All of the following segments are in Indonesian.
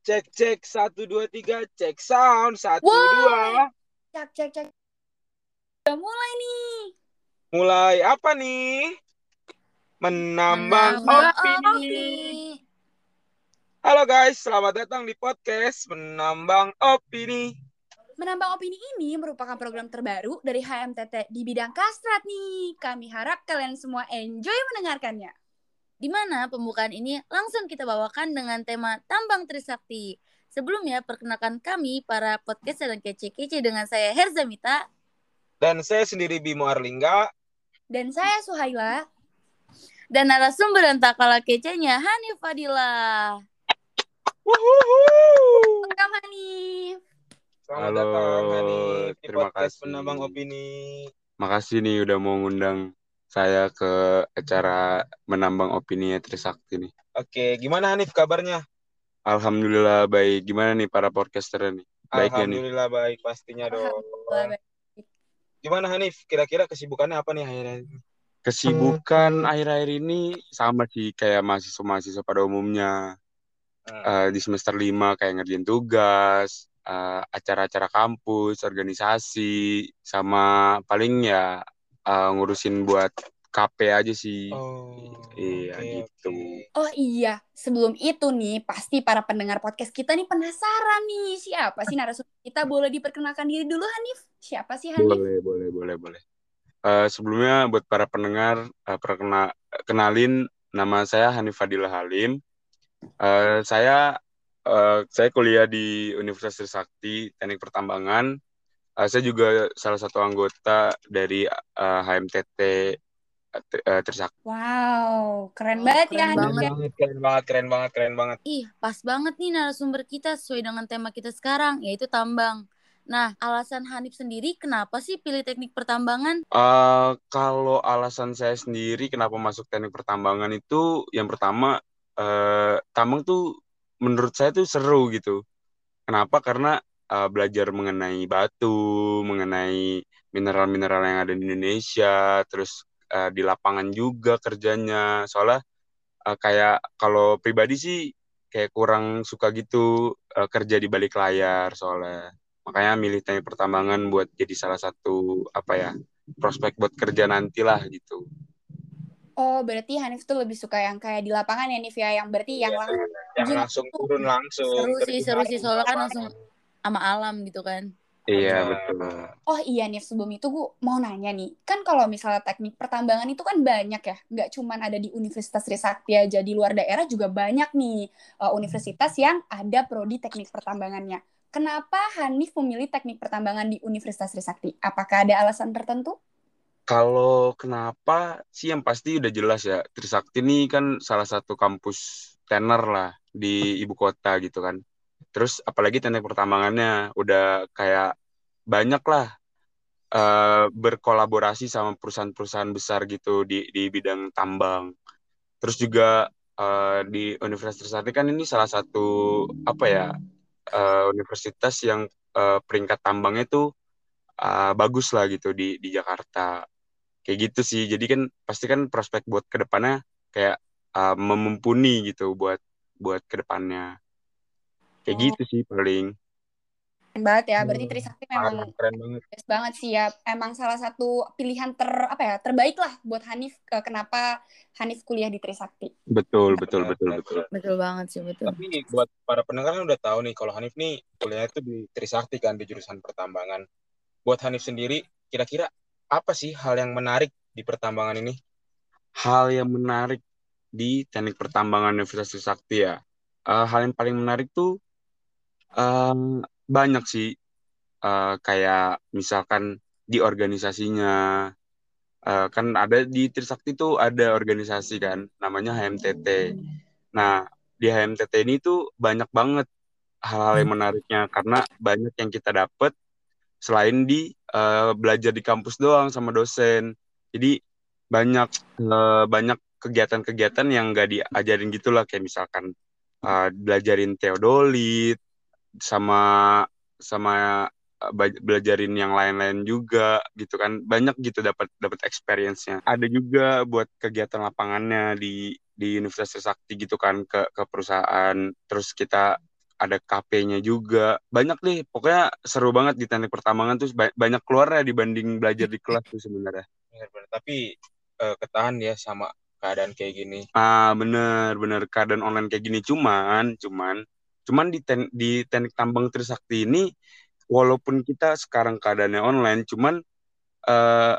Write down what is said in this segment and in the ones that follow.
Cek cek satu dua tiga cek sound satu Wow. dua. Cek, cek, cek. Udah mulai nih. Mulai apa nih? Menambang Menambah opini. Halo guys, selamat datang di podcast Menambang Opini. Menambang opini ini merupakan program terbaru dari HMTT di bidang kastrat nih. Kami harap kalian semua enjoy mendengarkannya. Di mana pembukaan ini langsung kita bawakan dengan tema Tambang Trisakti. Sebelumnya, perkenalkan kami para podcaster dan kece-kece dengan saya Herzamita. Dan saya sendiri Bimo Arlingga. Dan saya Suhaila. Dan narasumber dan tak kalah kecenya Hanif Fadila. Welcome Hanif. Selamat Halo, datang Hanif di terima podcast kasih. Menambang Opini. Makasih nih udah mau ngundang saya ke acara menambang opini Trisakti nih. Oke, gimana Hanif kabarnya? Alhamdulillah baik. Gimana nih para podcaster nih? Baik ya nih. Alhamdulillah baik pastinya dong. Gimana Hanif? Kira-kira kesibukannya apa nih akhirnya? Kesibukan akhir-akhir ini sama sih kayak mahasiswa-mahasiswa pada umumnya. Hmm. Eh, di semester 5 kayak ngerjain tugas, eh, acara-acara kampus, organisasi, sama paling ya eh, ngurusin buat KP aja sih. Oh, Iya, oke, gitu. oke. Oh iya, sebelum itu nih, pasti para pendengar podcast kita nih penasaran nih. Siapa sih narasumber kita? Boleh diperkenalkan diri dulu Hanif? Siapa sih Hanif? Boleh, boleh, boleh, boleh. Eh, sebelumnya buat para pendengar, eh, perkena- kenalin nama saya Hanif Fadila Halim. Eh, saya eh, saya kuliah di Universitas Trisakti Teknik Pertambangan. Eh, saya juga salah satu anggota dari eh, HMTT eh, eh, Trisakti. Wow, keren banget ya keren Hanif. Keren ya. banget, keren banget, keren banget, keren banget. Ih, pas banget nih narasumber kita sesuai dengan tema kita sekarang, yaitu tambang. Nah, alasan Hanif sendiri kenapa sih pilih teknik pertambangan? Eh, kalau alasan saya sendiri kenapa masuk teknik pertambangan itu, yang pertama eh, tambang tuh menurut saya tuh seru gitu. Kenapa? Karena eh, belajar mengenai batu, mengenai mineral-mineral yang ada di Indonesia, terus eh, di lapangan juga kerjanya. Soalnya eh, kayak kalau pribadi sih kayak kurang suka gitu eh, kerja di balik layar soalnya. Makanya milih teknik pertambangan buat jadi salah satu apa ya prospek buat kerja nantilah gitu. Oh, berarti Hanif tuh lebih suka yang kayak di lapangan ya, Nif ya? Yang berarti yang Iya, langsung Yang langsung turun langsung. Seru sih, seru sih. Soalnya kan langsung. Sama alam gitu kan. Iya Betul. betul. Oh iya Nif, sebelum itu gue mau nanya nih. Kan kalau misalnya teknik pertambangan itu kan banyak ya. Nggak cuman ada di Universitas Trisakti aja. Di luar daerah juga banyak nih uh, universitas yang ada prodi teknik pertambangannya. Kenapa Hanif memilih teknik pertambangan di Universitas Trisakti? Apakah ada alasan tertentu? Kalau kenapa sih yang pasti udah jelas ya Trisakti ini kan salah satu kampus tener lah di ibu kota gitu kan. Terus apalagi teknik pertambangannya udah kayak banyak lah eh, berkolaborasi sama perusahaan-perusahaan besar gitu di di bidang tambang. Terus juga eh, di Universitas Trisakti kan ini salah satu apa ya eh, universitas yang eh, peringkat tambangnya tuh eh, bagus lah gitu di di Jakarta. Kayak gitu sih. Jadi kan pasti kan prospek buat ke depannya kayak eh, memumpuni gitu buat buat ke depannya. Kayak Oh. gitu sih paling. Keren banget ya. Berarti Hmm, Trisakti memang keren banget. best banget sih ya. Emang salah satu pilihan ter apa ya terbaik lah buat Hanif. Kenapa Hanif kuliah di Trisakti? Betul, betul, betul, betul. Betul banget sih, betul. Tapi buat para pendengar kan udah tahu nih kalau Hanif nih kuliahnya itu di Trisakti kan di jurusan pertambangan. Buat Hanif sendiri, kira-kira apa sih hal yang menarik di pertambangan ini? Hal yang menarik di teknik pertambangan Universitas Trisakti ya. Eh, hal yang paling menarik tuh eh, banyak sih. Eh, kayak misalkan di organisasinya. Eh, kan ada di Trisakti tuh ada organisasi kan, namanya HMTT. Nah, di HMTT ini tuh banyak banget hal-hal yang menariknya karena banyak yang kita dapat selain di eh, belajar di kampus doang sama dosen. Jadi banyak eh, banyak kegiatan-kegiatan yang gak diajarin gitulah kayak misalkan eh, belajarin teodolit sama sama eh, belajarin yang lain-lain juga gitu kan banyak gitu dapat dapat experience-nya ada juga buat kegiatan lapangannya di di Universitas Trisakti gitu kan ke ke perusahaan terus kita ada KP-nya juga. Banyak deh, pokoknya seru banget di teknik pertambangan tuh ba- banyak keluarnya dibanding belajar di kelas tuh sebenarnya. Benar-benar. Tapi eh, ketahan ya sama keadaan kayak gini. Ah, bener, bener keadaan online kayak gini cuman, cuman, cuman di ten, di teknik tambang Trisakti ini walaupun kita sekarang keadaannya online, cuman eh,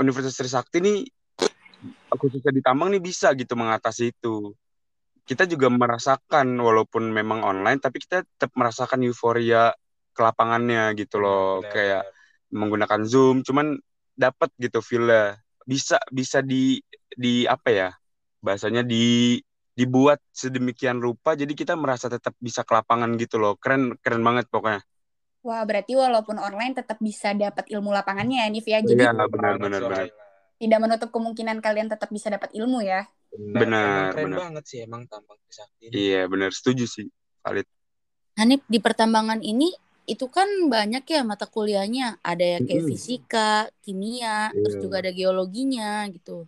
Universitas Trisakti ini khususnya di tambang nih bisa gitu mengatasi itu. Kita juga merasakan walaupun memang online, tapi kita tetap merasakan euforia ke lapangannya gitu loh, Benar, kayak benar. menggunakan Zoom, cuman dapat gitu feel-nya. Bisa bisa di di apa ya? Bahasanya di dibuat sedemikian rupa jadi kita merasa tetap bisa ke lapangan gitu loh. Keren keren banget pokoknya. Wah, berarti walaupun online tetap bisa dapat ilmu lapangannya ya, Nif ya. Jadi Iya, benar benar benar. Tidak menutup kemungkinan kalian tetap bisa dapat ilmu ya. Benar, Benar, keren benar. banget sih emang tambang Trisakti ini. Iya, benar setuju sih. Valid. Hanif di pertambangan ini itu kan banyak ya mata kuliahnya. Ada ya kayak Mm-mm. fisika, kimia, terus Iya. juga ada geologinya gitu.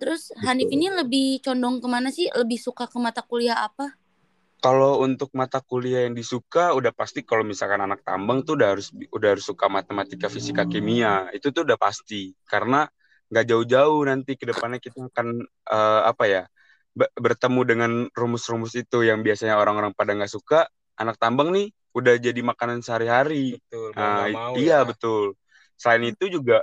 Terus Hanif Betul. ini lebih condong ke mana sih? Lebih suka ke mata kuliah apa? Kalau untuk mata kuliah yang disuka udah pasti kalau misalkan anak tambang tuh udah harus udah harus suka matematika, fisika, kimia. Itu tuh udah pasti. Karena nggak jauh-jauh nanti ke depannya kita akan eh, apa ya? be- bertemu dengan rumus-rumus itu yang biasanya orang-orang pada nggak suka, anak tambang nih udah jadi makanan sehari-hari. Betul, Nah, mau iya ya. betul. Selain itu juga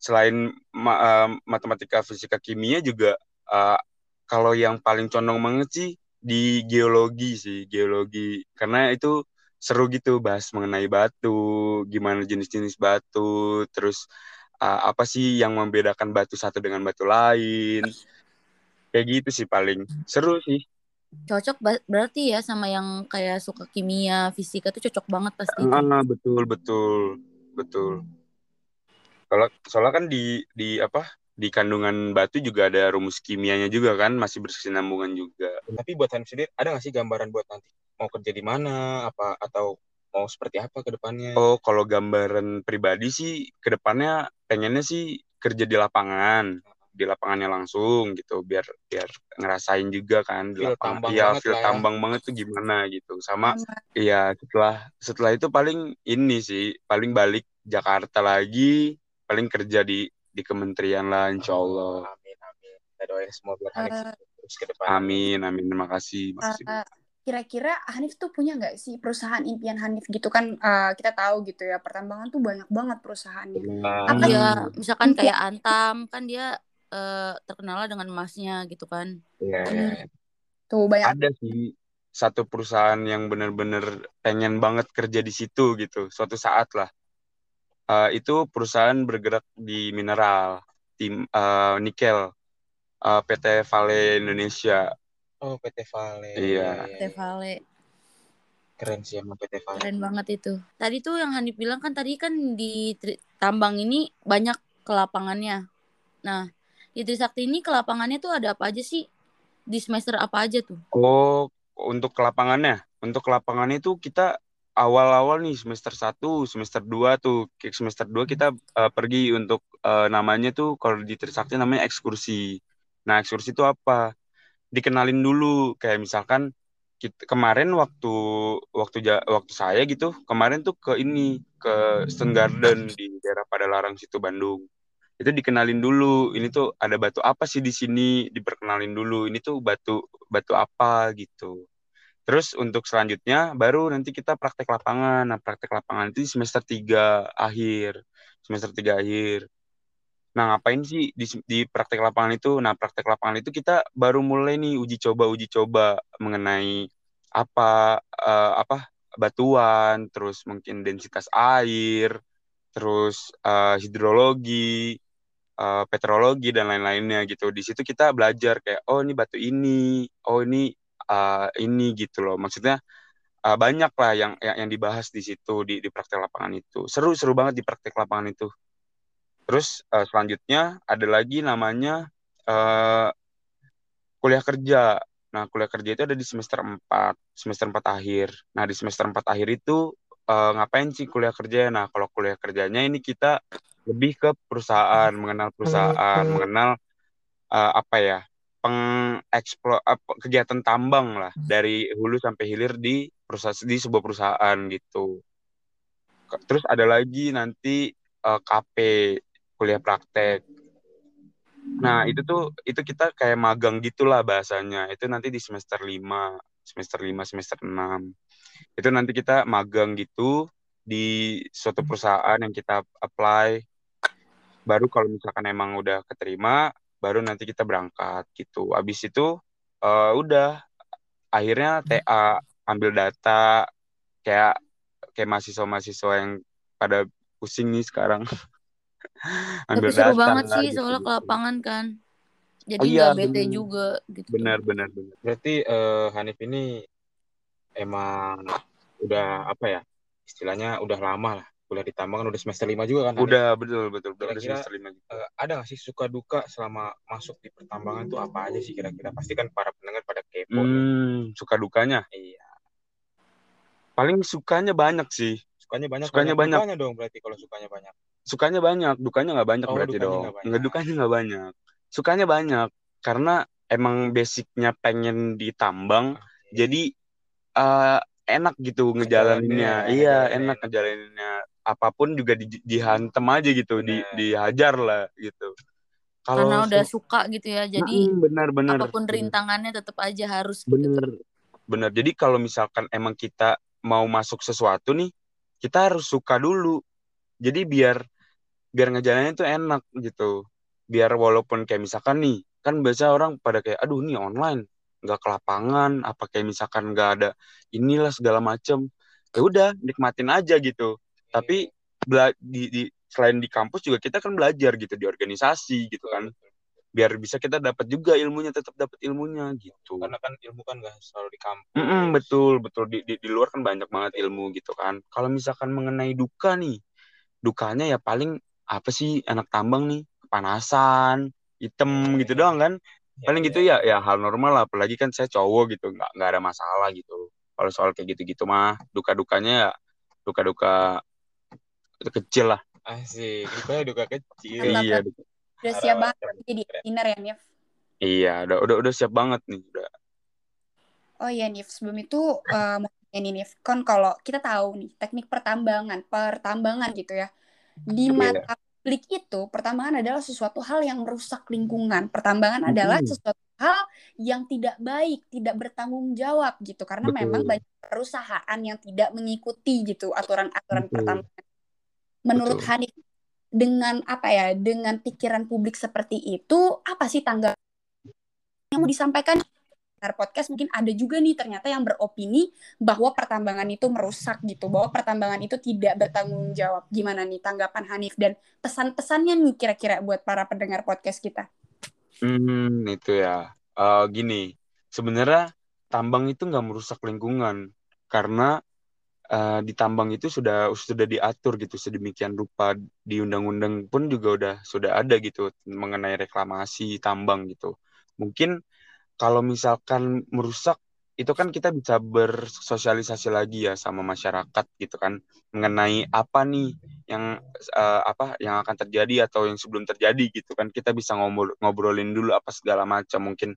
selain ma- eh, matematika, fisika, kimia juga eh, kalau yang paling condong banget sih di geologi sih, geologi. Karena itu seru gitu bahas mengenai batu, gimana jenis-jenis batu, terus eh, apa sih yang membedakan batu satu dengan batu lain. Kayak gitu sih paling. Seru sih. Cocok berarti ya sama yang kayak suka kimia, fisika tuh cocok banget pasti. Ah, betul, betul, betul. Kalau soalnya kan di di apa di kandungan batu juga ada rumus kimianya juga kan masih berkesinambungan juga. Tapi buat Hanif sendiri ada nggak sih gambaran buat nanti mau kerja di mana apa atau mau seperti apa ke depannya? Oh, kalau gambaran pribadi sih ke depannya pengennya sih kerja di lapangan, di lapangannya langsung gitu, biar biar ngerasain juga kan di Feel lapangan. tambang Iya, banget feel ya. tambang banget tuh gimana gitu. Sama Sama. Iya, setelah setelah itu paling ini sih, paling balik Jakarta lagi, paling kerja di di kementerian lah, insya Allah. Amin amin. Kita doain semua biar Hanif Eh, terus ke depan. Amin, amin. Terima kasih, makasih. Eh, kira-kira Hanif tuh punya nggak sih perusahaan impian Hanif gitu kan eh, kita tahu gitu ya pertambangan tuh banyak banget perusahaannya. Nah, Apa Hmm, misalkan kayak Antam kan dia eh, terkenal dengan emasnya gitu kan. iya, iya, iya. Tuh banyak ada sih satu perusahaan yang benar-benar pengen banget kerja di situ gitu, suatu saat lah. Eh, itu perusahaan bergerak di mineral, tim eh, nikel, eh, PT Vale Indonesia. Oh PT Vale. Iya. Iya, PT iya. Vale. Keren sih emang PT Vale. Keren banget itu. Tadi tuh yang Hanif bilang kan tadi kan di tambang ini banyak ke lapangannya. Nah, di Trisakti ini ke lapangannya tuh ada apa aja sih? Di semester apa aja tuh? Oh, untuk ke lapangannya, untuk ke lapangannya itu kita awal-awal nih semester 1, semester 2 tuh, semester 2 kita eh, pergi untuk eh, namanya tuh kalau di Trisakti namanya ekskursi. Nah, ekskursi itu apa? Dikenalin dulu kayak misalkan kita, kemarin waktu waktu waktu saya gitu, kemarin tuh ke ini ke Stone Garden di daerah Padalarang situ Bandung. Itu dikenalin dulu, ini tuh ada batu apa sih di sini, diperkenalin dulu. Ini tuh batu batu apa gitu. Terus untuk selanjutnya baru nanti kita praktek lapangan. Nah, praktek lapangan itu semester 3 akhir. Semester 3 akhir. Nah, ngapain sih di, di praktek lapangan itu? Nah, praktek lapangan itu kita baru mulai nih uji coba uji coba mengenai apa eh, apa batuan, terus mungkin densitas air, terus eh, hidrologi, eh, petrologi dan lain-lainnya gitu. Di situ kita belajar kayak oh ini batu ini, oh ini eh, ini gitu loh. Maksudnya eh, banyak lah yang, yang yang dibahas di situ di di praktek lapangan itu. Seru seru banget di praktek lapangan itu. Terus eh, selanjutnya ada lagi namanya eh, kuliah kerja. Nah, kuliah kerja itu ada di semester 4, semester 4 akhir. Nah, di semester 4 akhir itu eh, ngapain sih kuliah kerja? Nah, kalau kuliah kerjanya ini kita lebih ke perusahaan, mengenal perusahaan, mengenal eh, apa ya? Pengeksplo apa, kegiatan tambang lah dari hulu sampai hilir di perusahaan di sebuah perusahaan gitu. Terus ada lagi nanti eh, KP kuliah praktek. Nah, itu tuh itu kita kayak magang gitulah bahasanya. Itu nanti di semester 5, semester 5, semester 6. Itu nanti kita magang gitu di suatu perusahaan yang kita apply. Baru kalau misalkan emang udah keterima, baru nanti kita berangkat gitu. Habis itu eh, udah akhirnya TA ambil data kayak kayak mahasiswa-mahasiswa yang pada pusing nih sekarang. Tapi ambil seru data banget sih gitu soalnya ke gitu. lapangan kan. Jadi Oh iya, bete bener. juga gitu. Benar, benar, benar. Berarti eh, Hanif ini emang udah apa ya? Istilahnya udah lama lah kuliah di Tambangan udah semester 5 juga kan Hanif? Udah betul betul betul udah Kira-kira semester lima juga. eh, ada nggak sih suka duka selama masuk di pertambangan tuh apa aja sih kira-kira? Pasti kan para pendengar pada kepo. Hmm, suka dukanya. Iya. Paling sukanya banyak sih. Sukanya banyak Sukanya banyak. dukanya dong berarti kalau sukanya banyak. Sukanya banyak, dukanya nggak banyak Oh, berarti dukanya dong. nggak banyak. Nggak dukanya nggak banyak. Sukanya banyak karena emang basicnya pengen ditambang, Oke. jadi eh, enak gitu ngejalaninnya. Iya, enak. ngejalaninnya. Apa pun juga di, dihantem aja gitu, di, Benar. dihajar lah gitu. Karena Kalau udah su- suka gitu ya. Jadi Mm-mm, benar-benar apa pun benar. rintangannya tetap aja harus gitu. Bener, bener. Jadi kalau misalkan emang kita mau masuk sesuatu nih, kita harus suka dulu. Jadi biar biar ngejalaninnya tuh enak gitu. Biar walaupun kayak misalkan nih, kan biasa orang pada kayak, aduh nih online, nggak ke lapangan, apa kayak misalkan nggak ada inilah segala macem. Ya udah, nikmatin aja gitu. Tapi bela- di, di selain di kampus juga kita kan belajar gitu di organisasi gitu kan. Biar bisa kita dapat juga ilmunya, tetap dapat ilmunya gitu. Karena kan ilmu kan nggak selalu di kampus. Mm-mm, betul betul di, di di luar kan banyak banget ilmu gitu kan. Kalau misalkan mengenai duka nih, dukanya ya paling apa sih anak tambang nih kepanasan, hitam gitu doang kan. Ya, Paling gitu ya. ya ya hal normal lah. Apalagi kan saya cowok gitu, nggak nggak ada masalah gitu. Kalau soal kayak gitu-gitu mah duka dukanya ya duka duka kecil lah. Asik, dukanya duka kecil. Mantap, Iya. Udah siap banget jadi dinner ya, Nif? iya udah udah udah siap banget nih udah. Oh iya, Nif. Sebelum itu, eh, mau nanya nih, Nif. Kan kalau kita tahu nih, teknik pertambangan, pertambangan gitu ya. Di Iya. mata publik itu, pertambangan adalah sesuatu hal yang merusak lingkungan. Pertambangan adalah sesuatu hal yang tidak baik, tidak bertanggung jawab gitu. Karena memang Betul. banyak perusahaan yang tidak mengikuti gitu aturan-aturan Betul. pertambangan. Menurut Betul. Hanif, dengan apa ya, dengan pikiran publik seperti itu, apa sih tanggapan yang mau disampaikan podcast mungkin ada juga nih ternyata yang beropini bahwa pertambangan itu merusak gitu, bahwa pertambangan itu tidak bertanggung jawab. Gimana nih tanggapan Hanif dan pesan-pesannya nih kira-kira buat para pendengar podcast kita? Hmm, itu ya. Eh, gini, sebenarnya tambang itu nggak merusak lingkungan karena eh, di tambang itu sudah sudah diatur gitu sedemikian rupa di undang-undang pun juga udah sudah ada gitu mengenai reklamasi tambang gitu. Mungkin kalau misalkan merusak itu kan kita bisa bersosialisasi lagi ya sama masyarakat gitu kan mengenai apa nih yang eh, apa yang akan terjadi atau yang sebelum terjadi gitu kan kita bisa ngobrol ngobrolin dulu apa segala macam mungkin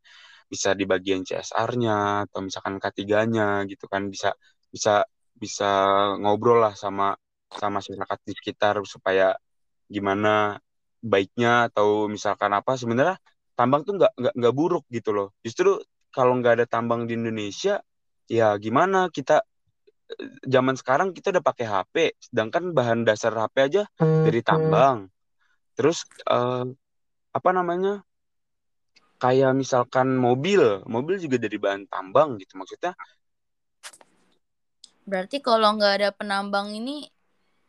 bisa di bagian CSR-nya atau misalkan K3-nya gitu kan bisa bisa bisa ngobrol lah sama sama masyarakat di sekitar supaya gimana baiknya atau misalkan apa. Sebenarnya tambang tuh nggak nggak nggak buruk gitu loh. Justru kalau nggak ada tambang di Indonesia ya gimana kita zaman sekarang kita udah pakai HP sedangkan bahan dasar HP aja dari tambang. Terus eh, apa namanya kayak misalkan mobil mobil juga dari bahan tambang gitu maksudnya Berarti kalau nggak ada penambang ini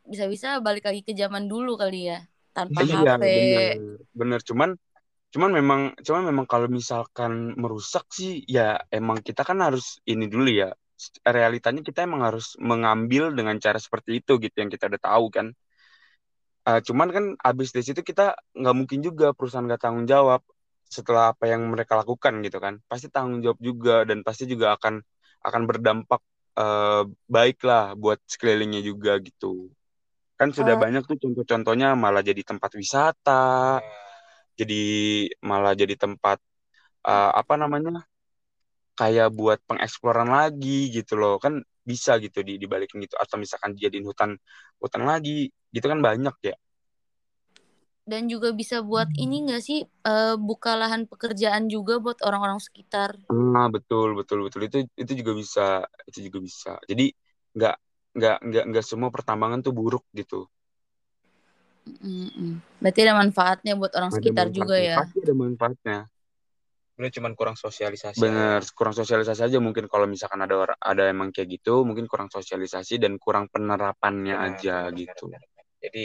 bisa-bisa balik lagi ke zaman dulu kali ya, tanpa iya HP. bener bener. Cuman cuman memang cuman memang kalau misalkan merusak sih ya emang kita kan harus ini dulu ya realitanya kita emang harus mengambil dengan cara seperti itu gitu yang kita udah tahu kan. Eh, cuman kan abis dari situ kita nggak mungkin juga perusahaan nggak tanggung jawab setelah apa yang mereka lakukan gitu kan. Pasti tanggung jawab juga dan pasti juga akan akan berdampak eh, baik lah buat sekelilingnya juga gitu. Kan sudah Oh. banyak tuh contoh-contohnya malah jadi tempat wisata jadi malah jadi tempat uh, apa namanya kayak buat pengeksploran lagi gitu loh. Kan bisa gitu di dibalikin gitu. Atau misalkan dijadiin hutan hutan lagi gitu kan banyak ya dan juga bisa buat ini enggak sih uh, buka lahan pekerjaan juga buat orang-orang sekitar. Nah betul betul betul itu itu juga bisa itu juga bisa. Jadi nggak nggak nggak nggak semua pertambangan tuh buruk gitu. Mm-mm. Berarti ada manfaatnya buat orang ada sekitar juga ya. Pasti ada manfaatnya. Ini cuma kurang sosialisasi. Bener, ya. kurang sosialisasi aja mungkin kalau misalkan ada orang ada emang kayak gitu, mungkin kurang sosialisasi dan kurang penerapannya benar, aja benar, gitu. Benar, benar. Jadi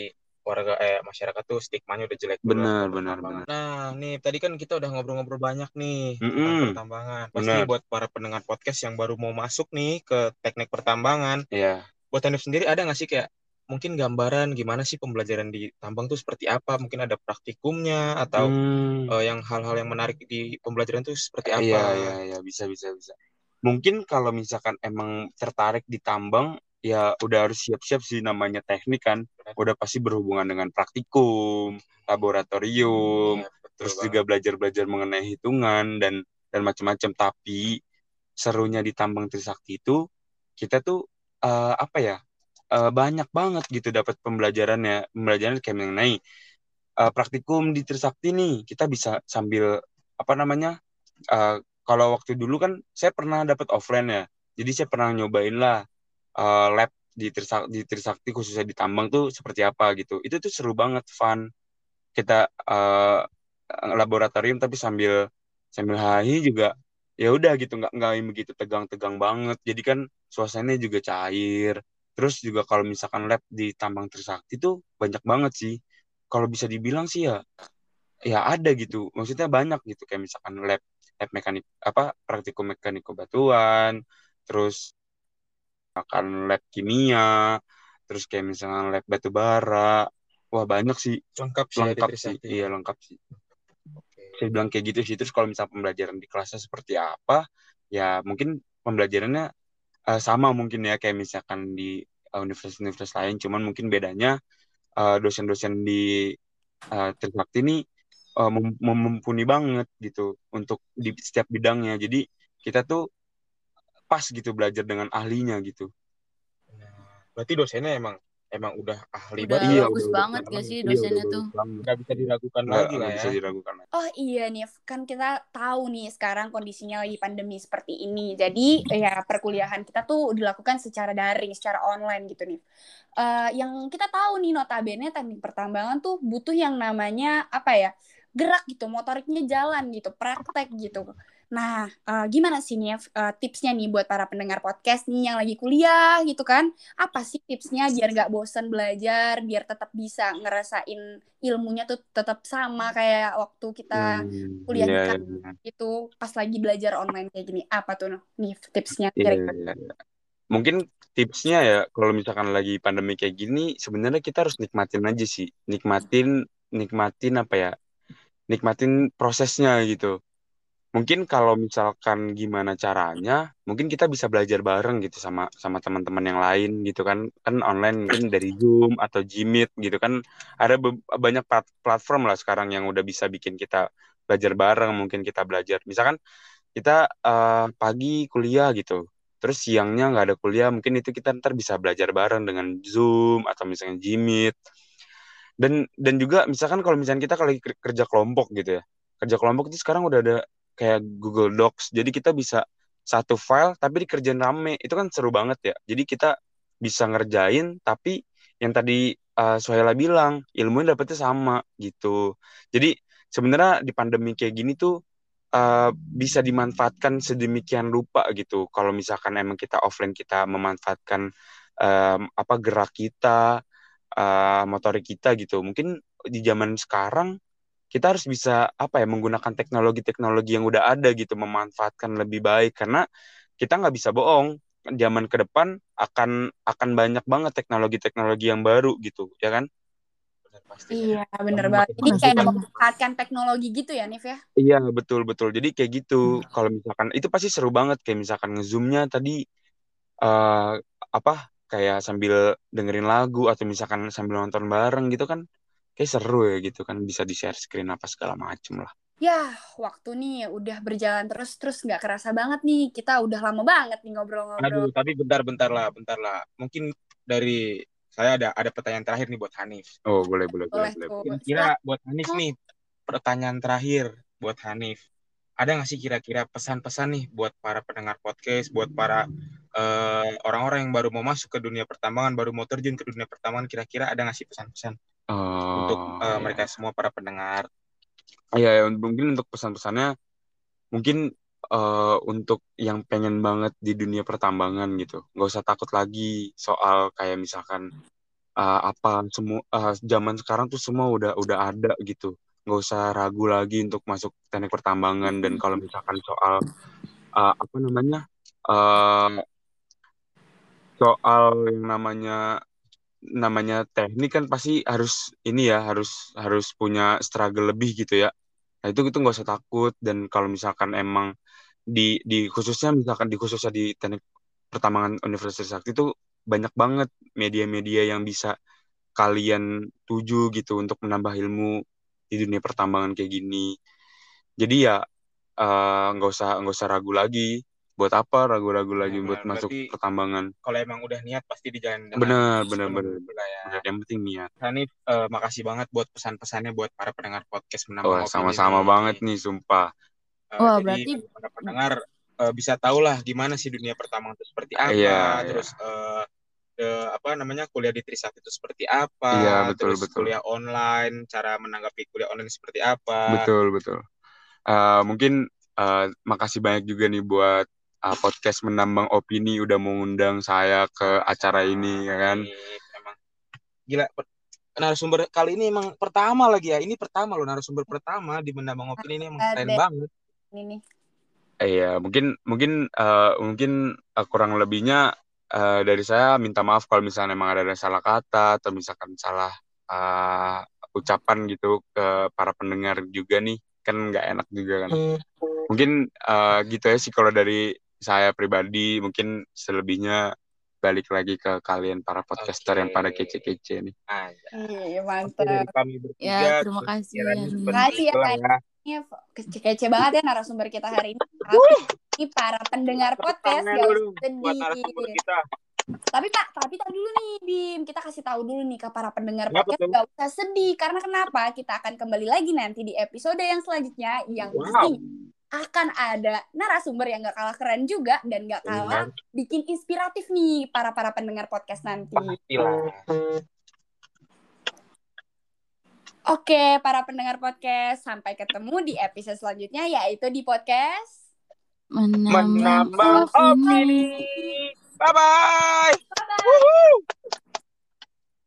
warga eh masyarakat tuh stigmanya udah jelek benar benar benar nah nih tadi kan kita udah ngobrol-ngobrol banyak nih mm -hmm. tentang pertambangan pasti bener. buat para pendengar podcast yang baru mau masuk nih ke teknik pertambangan ya yeah. buat Hanif sendiri ada nggak sih kayak mungkin gambaran gimana sih pembelajaran di tambang tuh seperti apa mungkin ada praktikumnya atau hmm. uh, yang hal-hal yang menarik di pembelajaran tuh seperti apa iya iya iya bisa bisa bisa mungkin kalau misalkan emang tertarik di tambang ya udah harus siap-siap sih namanya teknik kan. Udah pasti berhubungan dengan praktikum laboratorium ya, terus banget. juga belajar-belajar mengenai hitungan dan dan macam-macam. Tapi serunya di tambang Trisakti itu kita tuh uh, apa ya uh, banyak banget gitu dapat pembelajarannya pembelajaran kayak mengenai uh, praktikum di Trisakti nih kita bisa sambil apa namanya uh, kalau waktu dulu kan saya pernah dapat offline ya. Jadi saya pernah nyobain lah uh, lab di Trisakti, di Trisakti khususnya di tambang tuh seperti apa gitu. Itu tuh seru banget, fun. Kita uh, laboratorium tapi sambil sambil hai juga ya udah gitu nggak nggak begitu tegang-tegang banget. Jadi kan suasananya juga cair. Terus juga kalau misalkan lab di tambang Trisakti tuh banyak banget sih. Kalau bisa dibilang sih ya ya ada gitu. Maksudnya banyak gitu kayak misalkan lab lab mekanik apa praktikum mekanik batuan, terus akan lab kimia, terus kayak misalnya lab batu bara. Wah, banyak sih. Lengkap sih. Lengkap sih. Iya, lengkap sih. Okay. Saya bilang kayak gitu sih. Terus kalau misalnya pembelajaran di kelasnya seperti apa, ya mungkin pembelajarannya uh, sama mungkin ya kayak misalkan di uh, universitas-universitas lain, cuman mungkin bedanya uh, dosen-dosen di uh, Trisakti ini uh, mem mumpuni banget gitu untuk di setiap bidangnya. Jadi kita tuh pas gitu belajar dengan ahlinya gitu. Nah, berarti dosennya emang emang udah ahli udah banget. Iya, bagus udah, banget gak sih dosennya iya, tuh. Nggak bisa diragukan nggak, lagi lah ya. Bisa diragukan. Oh iya nih, kan kita tahu nih sekarang kondisinya lagi pandemi seperti ini. Jadi ya perkuliahan kita tuh dilakukan secara daring, secara online gitu nih. Uh, yang kita tahu nih notabene teknik pertambangan tuh butuh yang namanya apa ya? gerak gitu, motoriknya jalan gitu, praktek gitu. Nah, uh, gimana sih nih uh, tipsnya nih buat para pendengar podcast nih yang lagi kuliah gitu kan? Apa sih tipsnya biar nggak bosan belajar, biar tetap bisa ngerasain ilmunya tuh tetap sama kayak waktu kita hmm, kuliah yeah, di yeah. Iya. gitu, pas lagi belajar online kayak gini. Apa tuh nih tipsnya? Yeah, yeah, yeah. Mungkin tipsnya ya kalau misalkan lagi pandemi kayak gini, sebenarnya kita harus nikmatin aja sih, nikmatin nikmatin apa ya? Nikmatin prosesnya gitu mungkin kalau misalkan gimana caranya mungkin kita bisa belajar bareng gitu sama sama teman-teman yang lain gitu kan. Kan online mungkin dari Zoom atau Gmeet gitu kan. Ada banyak platform lah sekarang yang udah bisa bikin kita belajar bareng mungkin kita belajar. Misalkan kita uh, pagi kuliah gitu terus siangnya nggak ada kuliah mungkin itu kita ntar bisa belajar bareng dengan Zoom atau misalnya Gmeet. Dan dan juga misalkan kalau misalnya kita kalau kerja kelompok gitu ya. Kerja kelompok itu sekarang udah ada kayak Google Docs. Jadi kita bisa satu file tapi dikerjain rame. Itu kan seru banget ya. Jadi kita bisa ngerjain tapi yang tadi uh, Suhaila bilang ilmunya dapetnya sama gitu. Jadi sebenarnya di pandemi kayak gini tuh uh, bisa dimanfaatkan sedemikian rupa gitu. Kalau misalkan emang kita offline kita memanfaatkan um, apa gerak kita, uh, motorik kita gitu. Mungkin di zaman sekarang kita harus bisa apa ya menggunakan teknologi-teknologi yang udah ada gitu memanfaatkan lebih baik karena kita nggak bisa bohong zaman ke depan akan akan banyak banget teknologi-teknologi yang baru gitu ya kan Iya bener banget. Jadi kayak memanfaatkan teknologi gitu ya Nif ya? Iya betul betul. Jadi kayak gitu. Hmm. Kalau misalkan itu pasti seru banget kayak misalkan ngezoomnya tadi uh, apa kayak sambil dengerin lagu atau misalkan sambil nonton bareng gitu kan kayak seru ya gitu kan bisa di share screen apa segala macem lah Ya, waktu nih udah berjalan terus terus nggak kerasa banget nih. Kita udah lama banget nih ngobrol-ngobrol. Aduh, tapi bentar-bentar lah, bentar lah. Mungkin dari saya ada ada pertanyaan terakhir nih buat Hanif. Oh, boleh, boleh, boleh. Boleh. Kira-kira buat Hanif nih, pertanyaan terakhir buat Hanif. Ada nggak sih kira-kira pesan-pesan nih buat para pendengar podcast, buat para eh, orang-orang yang baru mau masuk ke dunia pertambangan, baru mau terjun ke dunia pertambangan, kira-kira ada nggak sih pesan-pesan untuk eh, iya. mereka semua para pendengar? Iya, ya, mungkin untuk pesan-pesannya, mungkin eh, untuk yang pengen banget di dunia pertambangan gitu, nggak usah takut lagi soal kayak misalkan eh, apa semua eh, zaman sekarang tuh semua udah udah ada gitu, nggak usah ragu lagi untuk masuk teknik pertambangan dan kalau misalkan soal eh, apa namanya eh, soal yang namanya namanya teknik kan pasti harus ini ya harus harus punya struggle lebih gitu ya. Nah itu itu nggak usah takut dan kalau misalkan emang di di khususnya misalkan di khususnya di teknik pertambangan Universitas Sakti itu banyak banget media-media yang bisa kalian tuju gitu untuk menambah ilmu di dunia pertambangan kayak gini. Jadi ya eh, nggak usah nggak usah ragu lagi. Buat apa ragu-ragu lagi buat Benar, masuk pertambangan? kalau emang udah niat pasti Bener, bener, sepenuh bener. hati lah ya. Bener, Yang penting niat. Hanif, eh, makasih banget buat pesan-pesannya buat para pendengar podcast menambah opini sama-sama banget nih, sumpah. Eh, Wah, jadi berarti para pendengar eh, bisa tahu lah gimana sih dunia pertambangan itu seperti apa, Iya, terus eh, eh, apa namanya kuliah di Trisakti itu seperti apa, Iya, betul, terus betul. kuliah online, cara menanggapi kuliah online seperti apa. Betul, betul. Eh, mungkin eh, makasih banyak juga nih buat eh, podcast menambang opini udah mengundang saya ke acara ini ya kan. Emang gila. Narasumber kali ini emang pertama lagi ya. Ini pertama loh narasumber pertama di menambang opini ini emang keren Ada. banget. Ini nih. Iya, mungkin mungkin eh, mungkin eh, kurang lebihnya eh, dari saya minta maaf kalau misalnya emang ada salah kata atau misalkan salah eh, ucapan gitu ke para pendengar juga nih kan nggak enak juga kan. Mungkin eh, gitu ya sih kalau dari saya pribadi mungkin selebihnya balik lagi ke kalian para podcaster yang pada kece-kece nih. Aja. Iya, Pasti dari mantap. kami bertiga. Ya, terima kasih, Hanif. seperti Makasih ya, ya. Ini kece-kece banget ya narasumber kita hari ini. Tapi ini para pendengar podcast narasumber sedih. kita. Tapi Pak, tapi tak dulu nih Bim, kita kasih tahu dulu nih ke para pendengar Kenapa podcast gak usah sedih karena kenapa? Kita akan kembali lagi nanti di episode yang selanjutnya yang Wow. pastinya akan ada narasumber yang gak kalah keren juga dan gak kalah Benar. bikin inspiratif nih para para pendengar podcast nanti. Pastilah. Oke, para pendengar podcast, sampai ketemu di episode selanjutnya yaitu di podcast Menambang Menambang opini. opini. Bye bye.